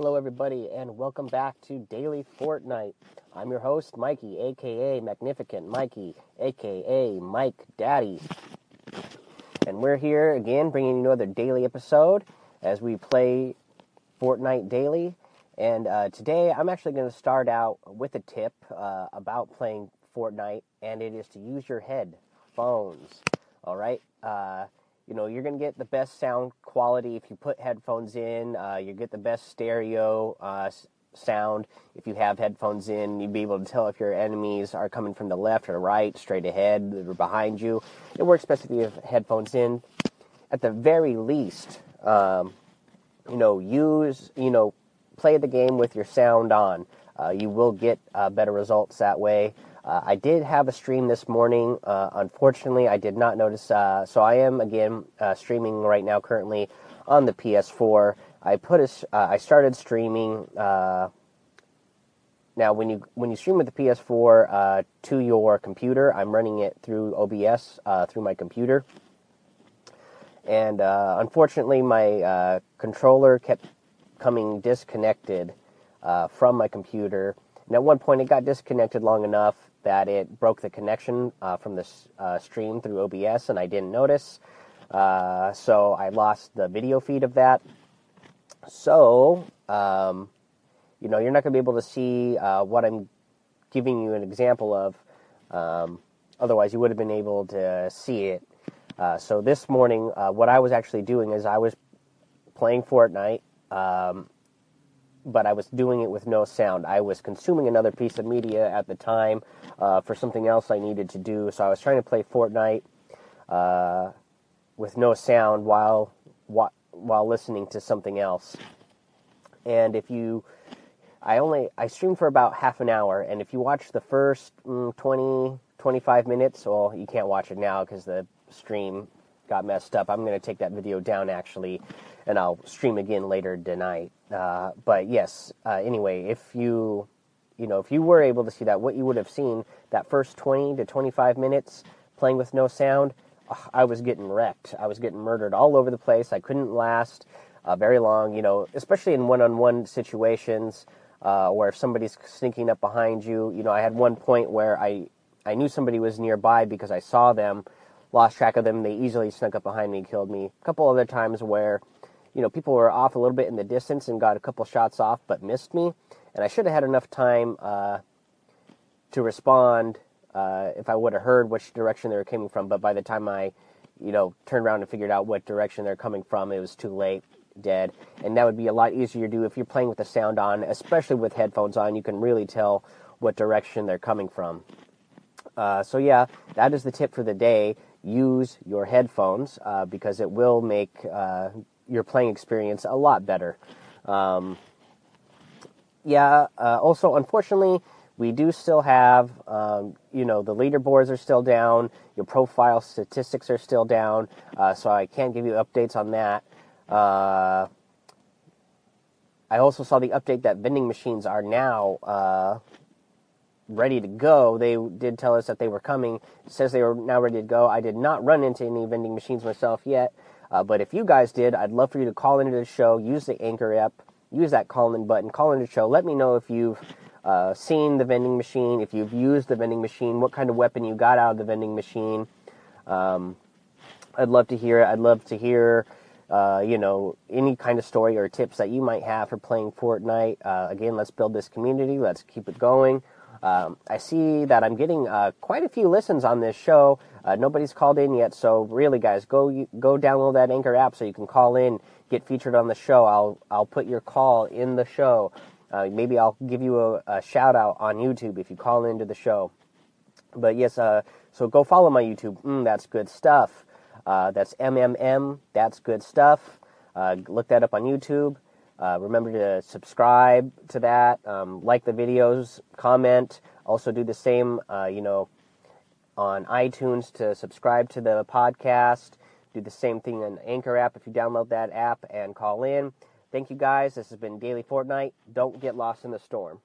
Hello, everybody, and welcome back to Daily Fortnite. I'm your host, Mikey, aka Magnificent Mikey, aka Mike Daddy. And we're here again bringing you another daily episode as we play Fortnite Daily. And uh, today I'm actually going to start out with a tip uh, about playing Fortnite, and it is to use your headphones. All right? Uh, you know, you're to get the best sound quality if you put headphones in. Uh, you get the best stereo uh, sound if you have headphones in. You'd be able to tell if your enemies are coming from the left or right, straight ahead, or behind you. It works best if you have headphones in. At the very least, um, you know, use, you know, play the game with your sound on. Uh, you will get uh, better results that way. Uh, I did have a stream this morning. Uh, unfortunately, I did not notice. Uh, so I am again uh, streaming right now, currently on the PS4. I put a, uh, I started streaming. Uh, now, when you when you stream with the PS4 to your computer, I'm running it through OBS through my computer, and unfortunately, my controller kept coming disconnected from my computer. And at one point, it got disconnected long enough that it broke the connection uh, from the uh, stream through OBS, and I didn't notice. Uh, so I lost the video feed of that. So, um, you know, you're not going to be able to see uh, what I'm giving you an example of. Um, otherwise, you would have been able to see it. Uh, so this morning, uh, what I was actually doing is I was playing Fortnite. Um, but I was doing it with no sound. I was consuming another piece of media at the time uh, for something else I needed to do. So I was trying to play Fortnite uh, with no sound while while listening to something else. And if you, I only I streamed for about half an hour, and if you watch the first mm, 20, 25 minutes, well, you can't watch it now because the stream got messed up. I'm going to take that video down actually, and I'll stream again later tonight. Uh, but yes, uh, anyway, if you, you know, if you were able to see that, what you would have seen that first 20 to 25 minutes playing with no sound, I was getting wrecked. I was getting murdered all over the place. I couldn't last uh, very long, you know, especially in one-on-one situations uh, where if somebody's sneaking up behind you, you know, I had one point where I I knew somebody was nearby because I saw them lost track of them. They easily snuck up behind me and killed me. A couple other times where, you know, people were off a little bit in the distance and got a couple shots off but missed me. And I should have had enough time uh, to respond uh, if I would have heard which direction they were coming from. But by the time I, you know, turned around and figured out what direction they're coming from, it was too late, dead. And that would be a lot easier to do if you're playing with the sound on, especially with headphones on. You can really tell what direction they're coming from. Uh, so yeah, that is the tip for the day use your headphones uh, because it will make uh, your playing experience a lot better. Um, yeah, uh, also, unfortunately, we do still have, um, you know, the leaderboards are still down, your profile statistics are still down, uh, so I can't give you updates on that. Uh, I also saw the update that vending machines are now uh, ready to go. They did tell us that they were coming. It says they were now ready to go. I did not run into any vending machines myself yet, uh, but if you guys did, I'd love for you to call into the show. Use the Anchor app. Use that call in button. Call into the show. Let me know if you've uh, seen the vending machine, if you've used the vending machine, what kind of weapon you got out of the vending machine. Um, I'd love to hear it. I'd love to hear. Uh, you know, any kind of story or tips that you might have for playing Fortnite. Uh, again, let's build this community. Let's keep it going. Um, I see that I'm getting uh, quite a few listens on this show. Uh, nobody's called in yet, so really, guys, go go download that Anchor app so you can call in, get featured on the show. I'll I'll put your call in the show. Uh, maybe I'll give you a, a, shout out on YouTube if you call into the show. But yes, uh, so go follow my YouTube. Mm, that's good stuff. Uh, that's MMM. That's good stuff. Uh, look that up on YouTube. Uh, remember to subscribe to that, um, like the videos, comment. Also, do the same, uh, you know, on iTunes to subscribe to the podcast. Do the same thing on Anchor app if you download that app and call in. Thank you guys. This has been Daily Fortnite. Don't get lost in the storm.